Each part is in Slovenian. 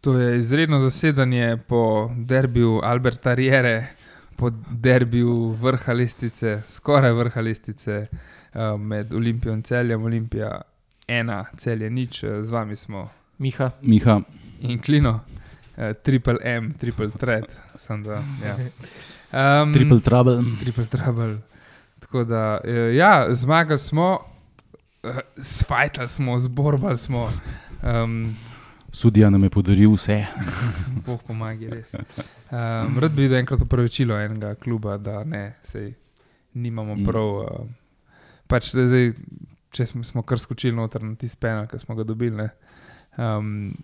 To je izredno zasedanje po derbiju Alberta Riere, po derbiju vrha listice, skoraj vrha listice uh, med Olimpijo in celjem. Olimpija ena, celje nič, uh, z vami smo Miha. Miha, in Klino, uh, triple M, triple threat. sem Da, ja. um, triple trouble. triple trouble. Tako da, eh, ja, zmagali smo, uh, sfajtali smo, zborbali smo. Um, Sudija nam je podaril vse. Bog pomaga, res. Um, rad bi videl enkrat upravičilo enega kluba, da ne, sej, nimamo Mm. prav. Uh, pač, da zdaj, če smo, smo kar skočili noter na tisti penal, ki smo ga dobili. Ne, um,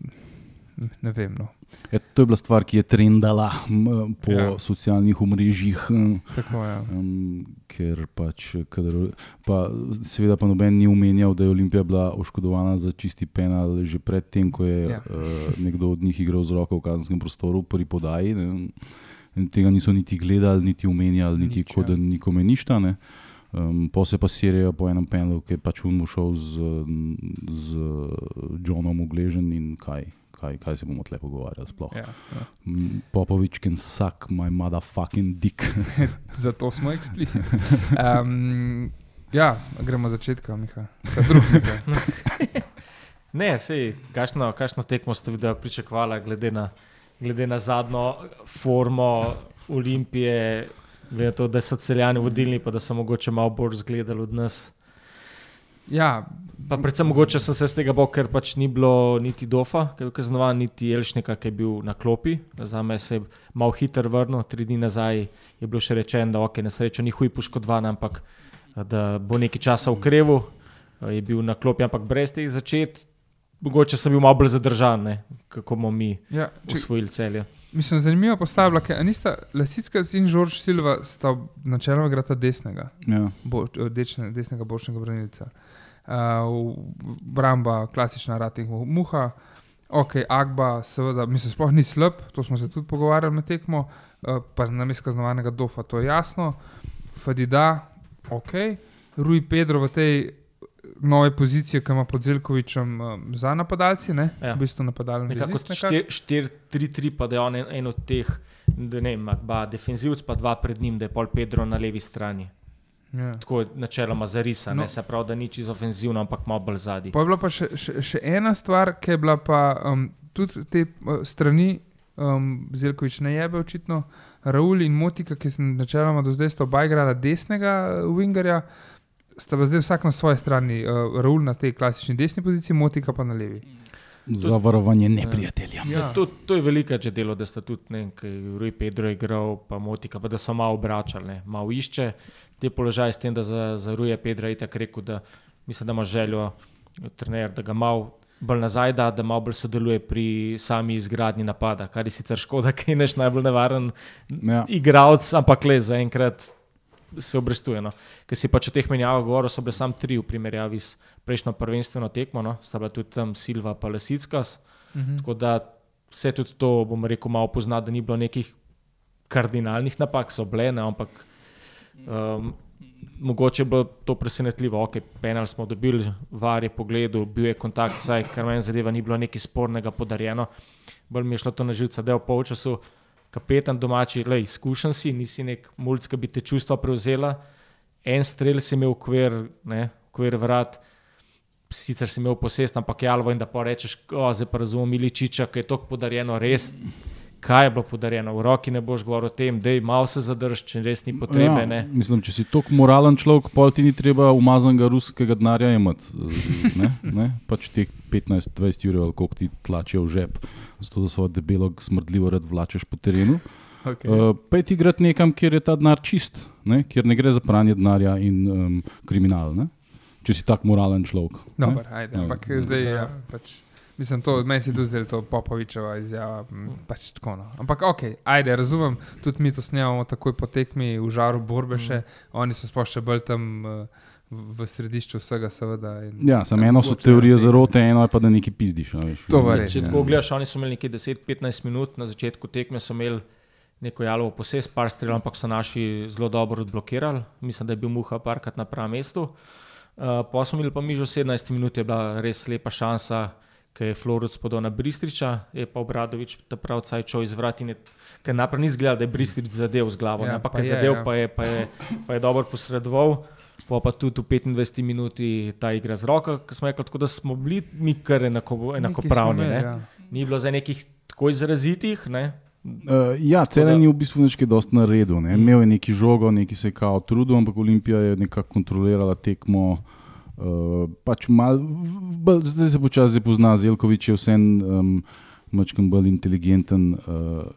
ne vem. No. Ja, to je bila stvar, ki je trendala po Ja. socialnih omrežjih. m, Tako, ja. Um, ker pač, kadar, pa, seveda, pa noben ni omenjal, da je Olimpija bila oškodovana za čisti penal že predtem, ko je Ja. uh, nekdo od njih igral z roko v kazenskem prostoru pri podaji. Ne, in tega niso niti gledali, niti omenjali, niti Nič, kot ja. da nikome ništa. Ne. Um, pa se pa serijo po enem penelu, ki je pač unmu šel z, z Johnom Ugležen in kaj. Kaj, kaj se bomo tle pogovarjali? sploh? Ja, ja. Mm, Popovič can suck my motherfucking dick. Zato smo eksplicitni. Um, ja, gremo začetka, Miha. Miha. Ne, sej, kakšno, kakšno tekmo ste videli, pričakovali, glede na, glede na zadnjo formo Olimpije, glede na to, da so celjani vodilni, pa da so mogoče malo bolj zgledali od nas. Ja, Pa predvsem mogoče sem se z tega bal, ker pač ni bilo niti Dofa, ki je bil kaznovan, niti Elšnika, ki je bil na klopi. Za me se je malo hitro vrnil, tri dni nazaj je bilo še rečeno, da ok, na srečo ni huj poškodovan, ampak da bo nekaj časa ukreval. Je bil na klopi, ampak brez teh začet. Mogoče sem bil malo bolj zadržan, ne, kako bomo mi ja, če, usvojili celje. mislim, zanimivo postavlja, ker nista Lesicka in Žorž Silva sta načeloma igrata desnega, Ja. bo, dečne, desnega bočnega branilca. Uh, Bramba, klasična rating muha, ok, Agba, seveda, mislim, sploh ni slab, to smo se tudi pogovarjali med tekmo, uh, pa na mestu kaznovanega Dofa, to je jasno, Fadida, ok, Rui Pedro v tej nove poziciji, ki ima pod Zelkovičem um, za napadalci, ne, Ja. v bistvu napadalni Nekako vezist nekako. 4-3-3, pa da je on en, en od teh, da ne vem, dva defenzivc, pa dva pred njim, da je pol Pedro na levi strani. Ja. Tako je načeloma zarisa, No. no. ne se pravi, da ni čisto ofenzivno, ampak malo bolj zadnji. Pa je bila pa še, še, še ena stvar, ki je bila pa um, tudi te uh, strani, um, Zelkovič ne jebe, očitno, Raul in Motika, ki sem načeloma do zdaj sta oba igrala desnega uh, wingerja, sta pa zdaj vsak na svoji strani, uh, Raul na tej klasični desni poziciji, Motika pa na levi. Zavarovanje neprijatelja. Ja. To, to je velika že delo, da sta tudi, ne vem, kaj je Rui Pedro igral, pa Motika, pa da so malo obračali, ne, malo išče te položaje s tem, da za, za Rui Pedro je tako rekel, da mislim, da ima željo trener, da ga malo bolj nazaj da, da malo bolj sodeluje pri sami izgradnji napada, kar je sicer škoda, ker je naš najbolj nevaren Ja. igralec, ampak le zaenkrat se obrestuje. No. Ker si pač o teh menjavah govoril, so bile samo tri v primerjavi s prejšnjo prvenstveno tekmo, no. sta bila tudi tam Silva pa Lesickas. Mhm. Tako da vse tudi to, bom rekel, malo pozna, da ni bilo nekih kardinalnih napak, so bile, ne, ampak um, mogoče je bilo to presenetljivo. Ok, penal smo dobili, var je pogledal, bil je kontakt, saj kar meni zadeva, ni bilo nekaj spornega podarjeno. Bolj mi je šlo to na živce, da je v polčasu kapetan domači, le izkušen si, nisi nek mulj, ki bi te čustva prevzela. En strel si imel ukvir, ne, ukvir vrat. Sicer si imel posest, ampak je alvo in da pa rečeš, o, zdaj pa razumem, miličiča, ki je to podarjeno, res. Kaj je bilo podarjeno, v roki ne boš govoril o tem, da je malo se zadrž, če res ni potrebe. Ja. mislim, če si tako moralen človek, pol ti ni treba umazanega ruskega denarja imeti. Ne, ne? Pač teh 15-20 ur koliko ti tlačijo v žep, zato da svojo debelo smrdljivo rad vlačeš po terenu. Okay. Uh, Pej ti igrati nekam, kjer je ta denar čist, ne? kjer ne gre za pranje denarja in um, kriminal. Ne? Če si tak moralen človek. Dobar, ajde, Ja. ampak zdaj je. Ja, pač, mislim, to, meni se je tudi zdelo to Popovičeva izjava. m, Pač tako, no. Ampak ok, ajde, razumem, tudi mi to snemamo takoj po tekmi v žaru borbe še, oni so sploh še bolj tam uh, v v središču vsega, seveda. In, Ja, samo eno so teorije zarote, eno je pa, da nekaj pizdiš. a veš. To res, Če ja. tako gledaš, oni so imeli nekaj 10-15 minut, na začetku tekme so imeli neko jalovo posest, par strelov, ampak so naši zelo dobro odblokirali. Mislim, da je bil Muha parkrat na pravem mestu. Uh, pa smo imeli pa mi že v 17 minut, je bila res lepa šansa, ki je Florec podal na Bristriča, je pa Obradovič ta prav cajčo iz vrat in je, ker naprej ni izgledal, da je Bristrič zadev z glavo, Ja, ampak pa je je, zadev, ja. pa je, pa je, pa je dobro posredoval. Pa, pa tudi v 25 minuti ta igra z roko, ki smo rekli, tako da smo bili mi kar enako, enakopravni. Nekaj Ne? imeli, ja. Ni bilo za nekih tako izrazitih. Ne? Uh, ja, cel da- ni v bistvu nič kaj dosti naredil. Ne. Mm. Imel je neki žogo, neki se je kao trudil, ampak Olimpija je nekako kontrolirala tekmo. Uh, pač mal, v- bolj- zdaj se počasi pozna, Zelkovič je vsem um, mačkam bolj inteligenten uh,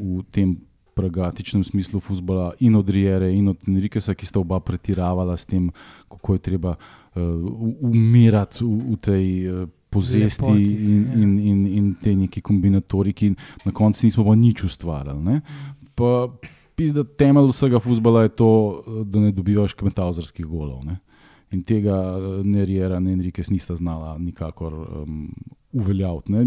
v tem pragmatičnem smislu futbola in od Rijere in od Enrikesa, ki sta oba pretiravala s tem, kako je treba uh, umirati v, v tej uh, pozesti Lepoti, in, ja. in, in, in te neki kombinatoriki. Na koncu nismo pa nič ustvarjali. Ne? Pa pizda, temelj vsega futbola je to, eh, da ne dobivaš kmetavzarskih golov. Ne? In tega eh, ne Rijera, ne Enriquez nista znala nikakor um, uveljaviti. ne.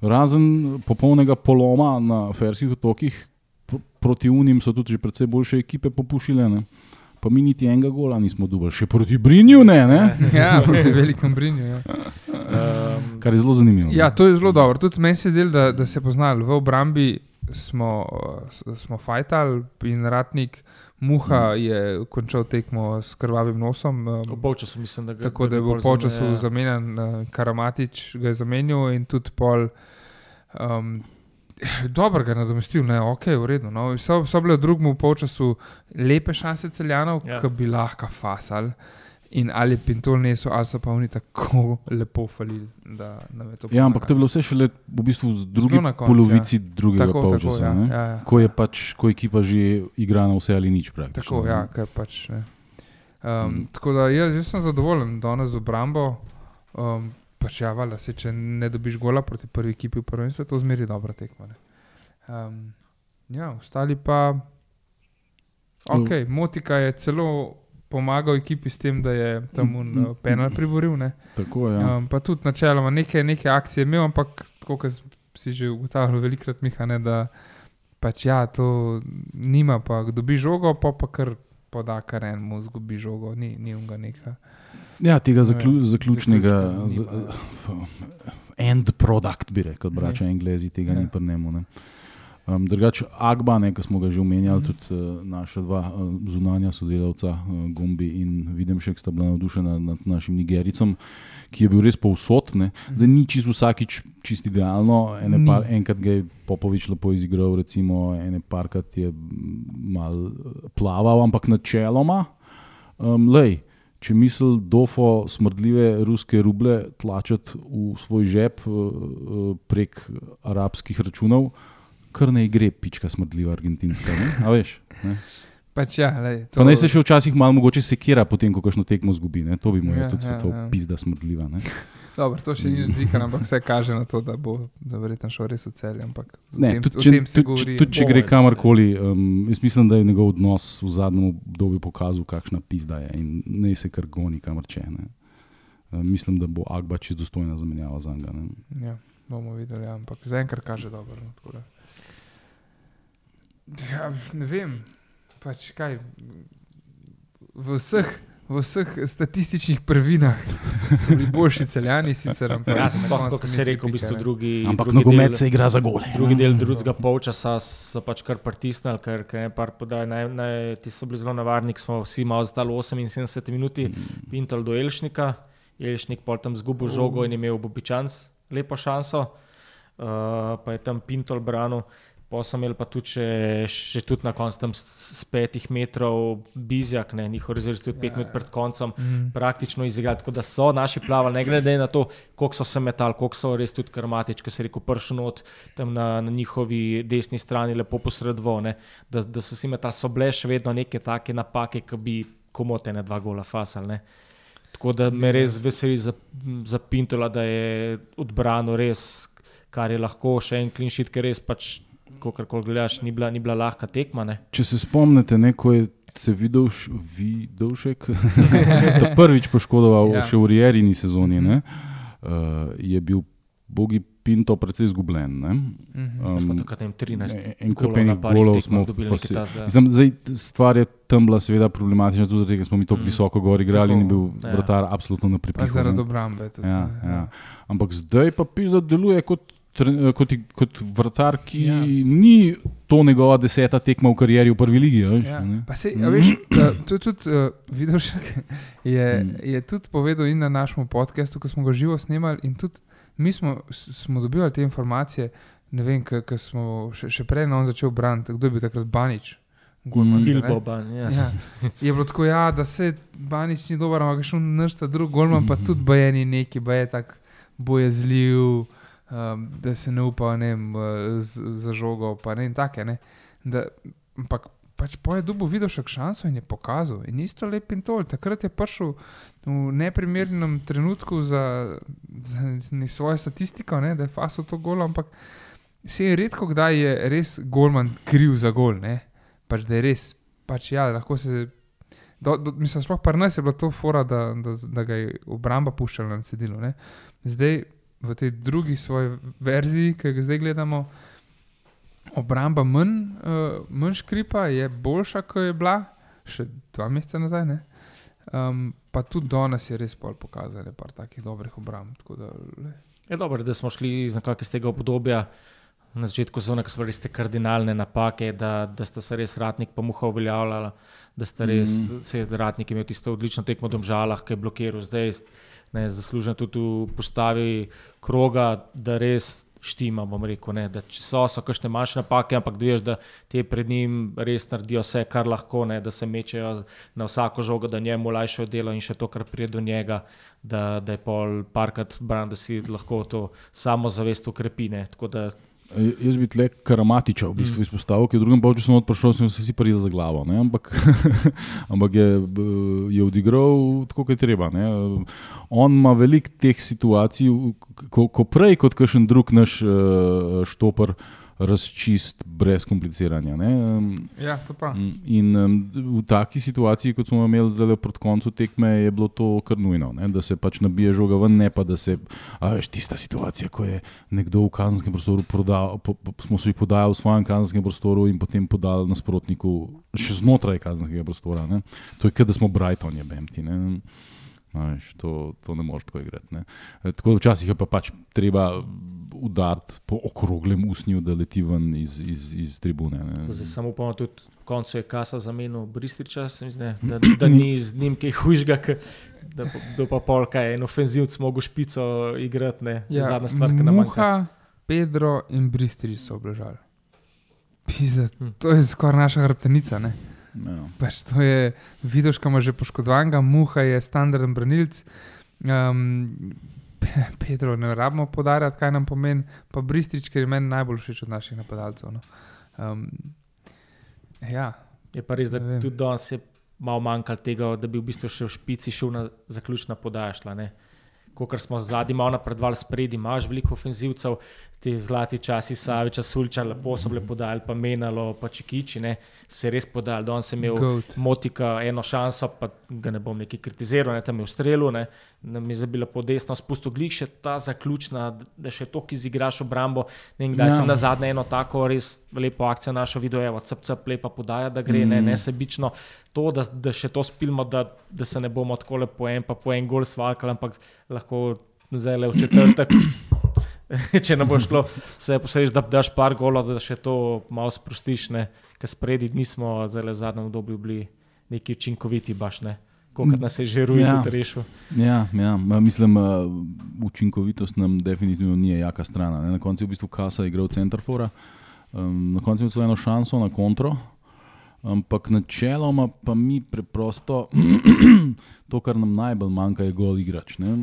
Razen popolnega poloma na Ferskih otokih, pr proti Unim so tudi že precej boljše ekipe popušile. Ne? Pa mi niti enega gola nismo dobili, še proti Brinju ne, ne? Ja, proti velikem brinju. Ja. Um, kar je zelo zanimivo. ne. ja, to je zelo dobro. Tudi meni se zdi, da, da se poznali v obrambi. Smo, smo fajtali in ratnik Muha je končal tekmo s krvavim nosom. v Um, polčasu mislim, da ga tako da je bil v polčasu zame- ja. zamenjan, uh, Karamatič ga je zamenjal in tudi pol. Um, Dobro ga je nadomestil, ne, ok, v redu. No. So, so bile v drugem polčasu lepe šanse celjanov, Ja. ja. ki bi lahko fasali. In ali Pintol nesel, ali so pa oni tako lepo falili, da nam je to Ja, ampak to je bilo vse šele v bistvu drugi Zelo na koncu, polovici drugega Tako, tako, polčasa. ja, ja, ja. Ko je pač, ko ekipa že igra na vse ali nič. praktično, Tako, ne. ja, ker pač ne. Um, Mm. Tako da jaz, jaz sem zadovoljen danes z obrambo. Um, pač ja, valjda, se, če ne dobiš gola proti prvi ekipi v prvenstvu, je to zmeri dobra tekma. ne. Um, ja, ostali pa. Okay, Motika je celo pomagal ekipi s tem, da je tam Mm, un, mm, uh, penal priboril. Ne. Tako je. Ja. Um, pa tudi načeloma neke, neke akcije imel, ampak tako kot si že ugotavljal velikrat, Miha, ne, da pač ja, to nima, pa dobi žogo, pa pa kar poda, kar en mu zgubi žogo, ni, ni unga neka. ja, tega zaklju, vem, zaključnega, zaključka z, end product, bi rekel, brača Englezi, tega Ja. ni ne. Um, drugače, Agba, ki smo ga že omenjali, Mhm. tudi uh, naša dva uh, zunanja sodelavca, uh, Gombi in Videmšek, sta bila navdušena nad našim Nigericom, ki je bil res povsod. Ne. Zdaj ni čisto vsakič čist idealno, ene par, enkrat ga je Popovič lepo izigral, recimo ene parkrat je mal plaval, ampak načeloma, um, lej, če misli dofo smrdljive ruske ruble tlačiti v svoj žep uh, uh, prek arabskih računov, kar ne gre, pička smrdljiva argentinska. Ne? A veš? Ne? Pač ja, lej, Pa naj se še včasih malo mogoče sekira, potem ko kakšno tekmo zgubi. Ne? To bi mu jaz Ja, tudi ja, svetoval, ja. pizda smrdljiva. Ne? Dobro, to še ni zika, ampak vse kaže na to, da bo da verjetno šel res v celje. Ne, tem, tudi, če, tudi, govori. tudi če gre kamorkoli, um, jaz mislim, da je njegov odnos v zadnjem obdobju pokazal, kakšna pizda je in ne se kar goni kamor če. Ne. Um, mislim, da bo Agba čist dostojna zamenjava za njega. Ja, bomo videli, ja, ampak zaenkrat kaže dobro. no. Ja, ne vem, pač kaj. V vseh, v vseh statističnih prvinah so bili boljši celjani, sicer. Ampak Ja, sploh kot se je rekel, v bistvu drugi. Ampak drugi nogomet del- se igra za gole. Drugi del drugega polčasa so pač kar pritisnili, ker, ker je par podaj, naj, naj, ti so bili zelo navarni, smo vsi malo zdali 78 minut, Pintal do Elšnika, Elšnik pol tam zgubil žogo in imel Bobičans lepo šanso, uh, pa je tam Pintal branil. Pa so imeli pa tudi, še, še tudi na koncu tam s, petih metrov bizjak, ne, njihov rezerv tudi pet Ja, minut ja. pred koncem, Mhm. praktično izigrali. Tako da so naši plavali, ne glede na to, koliko so se metali, koliko so res tudi karmatič, ki se je rekel, pršel not tam na, na njihovi desni strani, lepo posredoval, ne, da, da so si metali, so bile še vedno neke take napake, ki bi komote na dva gola fasali. Ne. Tako da me res veseli za, za Pintola, da je odbranil res, kar je lahko, še en klinšit, ker res pač, ko kar gledaš, ni bila, ni bila lahka tekma. Ne. Če se spomnite, ne, ko je se videl, vidovšek, prvič poškodoval Ja. ja. še v Rierini sezoni, ne, uh, je bil bogi Pinto precej izgubljen. ne. Mhm. Um, takrat vem, 13. En- En golov kup enih golov smo dobili takega. Mislim, zdaj, stvar je tam bila seveda problematična, tudi zato, ker smo mi tako Mm. visoko gor igrali in je bil Tako, ja. vratar absolutno na Pa pripihu. zaradi obrambe. Tudi, Ja, ne, ja. Ampak zdaj pa pizda deluje kot, kot, kot vratar, ki Ja. ja. ni to njegova deseta tekma v karieri v prvi ligi. Veš, Ja. ne. Pa se, a veš, da, to je tudi uh, Vidošek je, Mm. je tudi povedal in na našem podkastu, ko smo ga živo snemali, in tudi mi smo, smo dobivali te informacije. Ne vem, ker smo še, še prej na on začel braniti, kdo je bil takrat Banič. Golman, Mm. Bilbo, ban, yes. Ja. Je bilo tako, ja, da se Banič ni dober, ampak je šel našta drug golman, pa tudi bojeni neki, boj je tako bojazljiv, um, da se ne upa ne eh, z- za žogo, pa ne in take. Ne? Da, ampak pač po je dubu videl še šanso in je pokazal. In isto lep in tol. Takrat je prišel v neprimernem trenutku za, za ne svojo statistiko, ne, da je faso to gol, ampak se je redko kdaj je res golman kriv za gol. Ne? Pač da je res, pač ja, lahko se. Do, do, mislim, sploh pri nas je bilo to fora, da, da, da ga je obramba puščala na cedilu. Ne? Zdaj, v tej drugi svoji verziji, ki jo zdaj gledamo, obramba manj, uh, manj škripa, je boljša, kot je bila še dva meseca nazaj. Ne? Um, pa tudi danes je res pol pokazal par takih dobrih obramb. tako Da, le. Je dobro, da smo šli iz nekakšnega tega obdobja. Na začetku sezone, ko so bile res te kardinalne napake, da, da sta se res ratnik pa muha uveljavljala, da sta res mm. se ratnik imel tisto odlično tekmo v Domžalah, ki je blokiral zdaj, ne, zaslužen tudi v postavi kroga, da res štima, rekel, ne, da če so, so kakšne manjše napake, ampak veš, da te pred njim res naredijo vse, kar lahko, ne, da se mečejo na vsako žogo, da njemu olajšajo delo in še to, kar pride do njega, da, da je pol parkrat bran, da si lahko to samozavest ukrepine. Tako da Jaz bi tle karamatiča v bistvu Mm. izpostavil, ki je v drugem polčasu not prišel, sem se vsi prijel za glavo. Ne? Ampak, ampak je, je odigral tako, kot je treba. Ne? On ima veliko teh situacij, ko, ko prej kot kakšen drug naš uh, štoper razčist brez kompliciranja. Ne? Ja, to pa. In um, v taki situaciji, kot smo imeli zdaj proti koncu tekme, je bilo to kar nujno, ne? da se pač nabije žoga ven, ne pa da se. A veš, tista situacija, ko je nekdo v kazenskem prostoru prodal, po, po, smo se jih podajali v svojem kazenskem prostoru in potem podali nasprotniku še znotraj kazenskega prostora. Ne? To je, kot da smo Brighton, je Bemti. Ne? Veš, to, to ne moreš tako igrati. ne. E, Tako da včasih je pa pač treba udariti po okroglem usnju, da leti ven iz, iz, iz tribune. ne. zdaj samo upamo, tudi v koncu je kasa zamenil Bristriča, se mi zdi, ne, da, da ni z njim kaj hujšga, ke- da, da pa polka je en ofenzivc mogo špico igrati, ne, ja, zadnja stvar, ki nam manjka. Muha, Pedro in Bristrič so obležali. Pizda, Hm. to je skoraj naša hrbtenica. Ne? Ja. Pač to je Vidoška, ima že poškodovanega, Muha je standarden branilc. Um, Pedro, ne rabimo podarjati, kaj nam pomeni, pa Bristrič, ker je meni najbolj všeč od naših napadalcev. No. Um, ja, Je pa res, da Ne vem. tudi danes je malo manjkalo tega, da bi v bistvu še v špici šel na zaključna podajašla. Kot smo zadnji malo napredovali, spredi imaš veliko ofenzivcev, ti zlati časi, Saviča, Sulča, lepo so bile podajali, pa menalo, pa čekiči, ne, se je res podajali. Danes sem imel goat. Motika eno šanso, pa ga ne bom neki kritiziral, ne, tam je v strelu, ne, da mi je zabila po desno, spustil glih še ta zaključna, da še to, ki izigraš obrambo. Ne, in kdaj Ja. sem na zadnje eno tako res lepo akcijo našel, video, evo, cep, cep, lepa podaja, da gre, mm. ne, Mm. ne sebično. To, da, da še to spilmo, da, da se ne bomo tako le po en, pa po en gol svalkali, ampak lahko zdaj le v četrtek. Če ne bo šlo, se posrediš, da daš par golov, da še to malo sprostiš, ker spredi nismo v zadnjem obdobju bili neki učinkoviti, baš ne. Kolikor nas je že ruj Ja. tudi rešil. Ja, ja, mislim, uh, učinkovitost nam definitivno ni jaka strana. Ne? Na koncu je v bistvu Kasa igral centrafora, um, na koncu je imel celo eno šanso na kontro, ampak načeloma pa mi preprosto to, kar nam najbolj manjka, je gol igrač. Ne?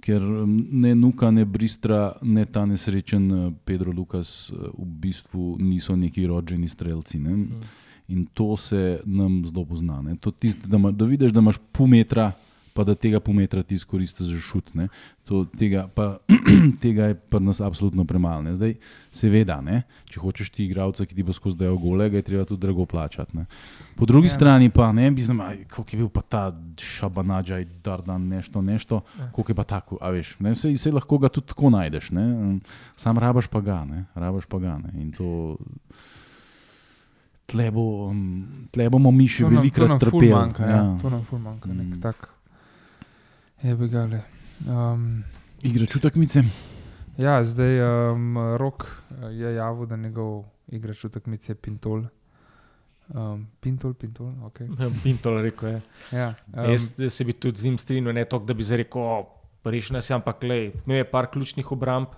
Ker mm, ne Nuka, ne Bristra, ne ta nesrečen eh, Pedro Lukas eh, v bistvu niso neki rođeni strelci. Ne? In to se nam zelo pozna. To Tist, da, ima, da vidiš, da imaš pol metra, pa da tega pometra ti izkoristi za šut. ne. To, tega, pa, tega je pri nas absolutno premalo. ne. Zdaj, seveda, ne, če hočeš ti igralca, ki ti bo skozi dajo gole, ga je treba tudi drago plačati. Ne. Po drugi Ja. ja. strani pa ne bi znal, koliko je bil pa ta šabanadžaj, dardan, nešto, nešto, Ja. koliko je pa tako, a veš. Ne, sej, sej lahko ga tudi tako najdeš, ne. sam rabaš pa ga, ne, rabaš pa ga. Ne. In to, tle, bo, tle bomo mi še To nam- to velikokrat nam ful trpeli. Manjka, ja. To nam ful manjka, nek Mm. tak. Je bi ga le. Um, Igrač v tekmice. ja, zdaj um, rok eh, je javil, da njegov igrač v tekmici je Pintol. Um, Pintol, Pintol, ok. Pintol rekel je. Ja, um, jaz, jaz se bi tudi z njim strinjal, ne toliko, da bi rekel, rešil nas je, ampak le, imel je par ključnih obramb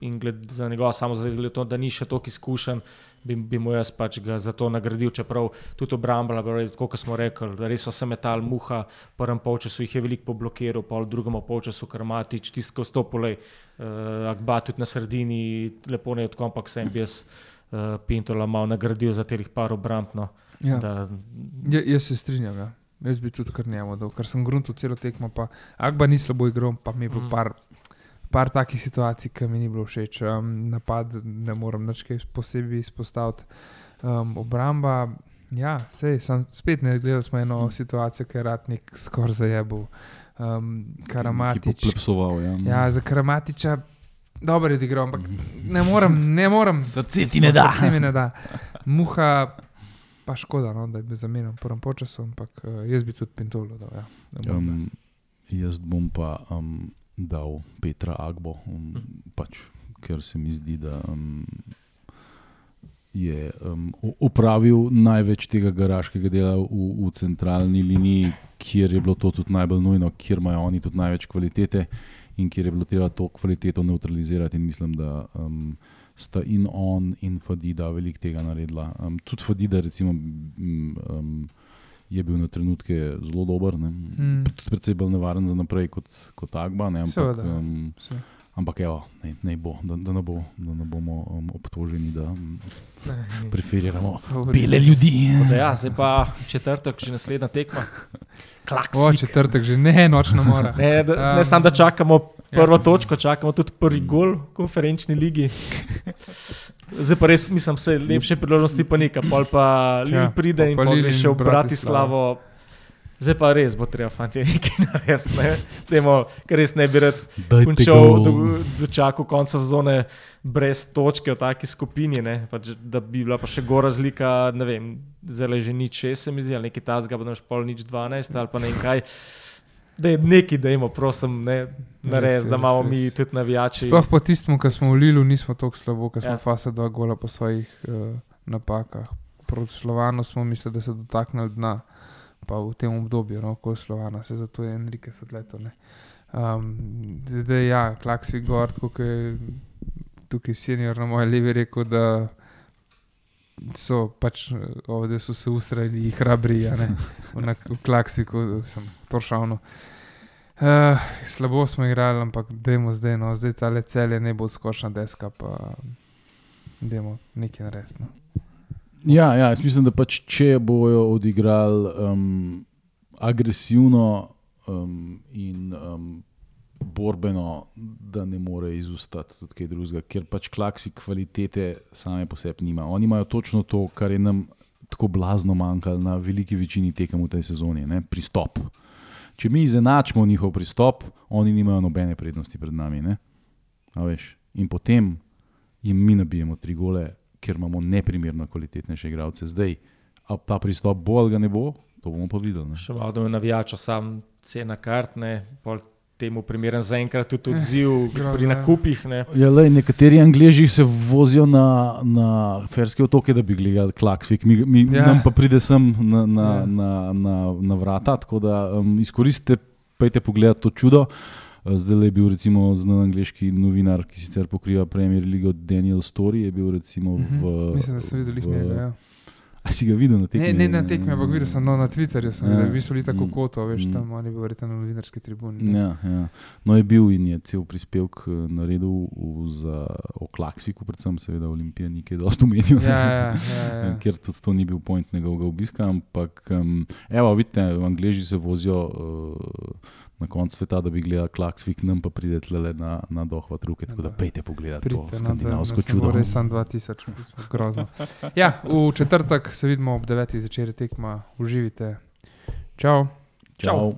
in gled, za njegova samo zdaj, to, da ni še toliko izkušen, bi, bi mu jaz pač ga za to nagradil, čeprav tudi obramba, tako kot smo rekli, res so se metal muha, v prvem polčasu jih je veliko poblokiral, pol v drugem polčasu karmatič, tisto stopolej, uh, Akba tudi na sredini, lepo ne odkom, ampak sem jaz uh, Pintola malo nagradil za teh par obramb. No, ja. da, Ja, jaz se strinjam. Ja. Jaz bi tudi kar njemu dal, ker sem grunto celo tekmo. Pa, Akba ni slabo igral, pa mi je bilo Mhm. par, par takih situacij, ki mi ni bilo všeč. Um, napad ne morem nič kaj posebej izpostaviti. Um, obramba, ja, sej, sem, spet ne gledal smo eno Mhm. situacijo, ki je ratnik skoraj zajebil. Um, Ki Karamatič. poplepsoval. Ja. Ja, za Karamatiča. Dobro je igral, ampak Mhm. ne morem, ne morem. Srce ti ne da. Srce mi ne da. Muha, pa škoda, no, da je bil zamenjen v prvem času, ampak uh, jaz bi tudi Pintolo dal. Ja, Um, jaz bom pa um, dal Petra Agbo, um, pač, ker se mi zdi, da um, je um, opravil največ tega garaškega dela v, v centralni liniji, kjer je bilo to tudi najbolj nujno, kjer imajo oni tudi največ kvalitete in kjer je bilo treba to kvaliteto neutralizirati. In mislim, da um, sta in on in Fadida veliko tega naredila. Um, tudi Fadida, recimo. m, Um, Je bil na trenutke zelo dober, ne? Mm. tudi precej bolj nevaren za naprej kot, kot Agba. Ne? Ampak, Seveda, um, Vse. ampak evo, ne, ne bo, da, da, ne bo, da ne bomo um, obtoženi, da um, preferiramo bele ljudi. Da ja, zdaj pa četrtek, že naslednja tekma. Klaks. O, četrtek že ne, nočna mora. Ne, da, Um, ne samo, da čakamo prvo ja. ja. točko, čakamo tudi prvi gol v konferenčni ligi. Zdaj pa res, mislim, se lepše priložnosti pa nekaj, pol pa Ja, pride in pa pa Lille gre in še v Bratislavo. Bratislavo. Zdaj pa res bo treba, fanti, nekaj narediti. Ne? Dajmo, ker res ne bi rad končal, do, dočakal konca sezone brez točke v taki skupini, ne? pač, da bi bila pa še gora razlika, ne vem, zdaj že nič šest, se mi zdi, ali nekaj tazga, bo naš pol nič dvanajst ali pa ne vem kaj. Da je nekaj, da imamo, prosim, ne, nares, Res, da res, imamo res. mi tudi navijači. Sploh po tistem, ko smo v Lilu, nismo tako slabo, ker smo Ja. fasa dva gola po svojih uh, napakah. Proti Slovanu smo mislili, da se dotaknili dna, pa v tem obdobju, no, ko je Slovana, se zato je Enrique Sadleto. ne. Um, zdaj, ja, klaksi gor, kot je tukaj senior na moji levi rekel, da so pač eh, ovdje so se ustrajali hrabri, na, klaksiku, sem toršavno. Uh, slabo smo igrali, ampak dajmo zdaj, no, zdaj ta le celje ne bo skočna deska, pa dajmo nekaj narediti. No. Ja, ja, jaz mislim, da pač, če bojo odigrali um, agresivno um, in um, borbeno, da ne more izustati tudi kaj drugega, ker pač klaksi kvalitete same po sebi nima. Oni imajo točno to, kar je nam tako blazno manjkalo na veliki večini tekem v tej sezoni, ne? pristop. Če mi izenačimo njihov pristop, oni nimajo nobene prednosti pred nami. In potem jim mi nabijemo tri gole, ker imamo neprimerno kvalitetnejše igralce. Zdaj, a ta pristop bo ali ga ne bo, to bomo pa videli. Ne? Še malo da me navijača, sam cena kart, ne, pol temu primeren zaenkrat tudi odziv grozno, pri ja. nakupih. Ne. Ja, lej, nekateri angliži se vozijo na, na ferske otoke, da bi gledali Klaksvik, mi, mi, Ja. nam pa pride sem na, na, Ja. na, na, na vrata. Tako da um, izkoristite, pejte pogledat to čudo. Uh, Zdaj je bil recimo znan angliški novinar, ki sicer pokriva Premier League, Daniel Story, je bil recimo v. Mhm. Mislim, da sem videl jih v- njega. Ja. A si ga videl na tekmi? Ne, ne na tekmi, ampak videl sem no, na Twitterju, sem Ja. videl, vi so bili tako Mm. koto, veš, Mm. tam oni bi verjetno na novinarski tribuni. ne. Ja, ja. No, je bil in je cel prispevek eh, naredil v- za, o Klaksviku, predvsem seveda Olimpija ni kaj dosti umenil. Ja, ja, ja, ja. Ker tudi to ni bil point njegovega obiska, ampak um, evo, vidite, Angleži se vozijo uh, na konc sveta, da bi gledali Klaksvik, nam pa pride tle na, na dohvat ruke, tako da pejte pogledati to Pridite, no, da skandinavsko bo čudo. Res sam 2000, grozno. Ja, v četrtek se vidimo ob 9. zvečer tekma, uživite. Čau. Čau.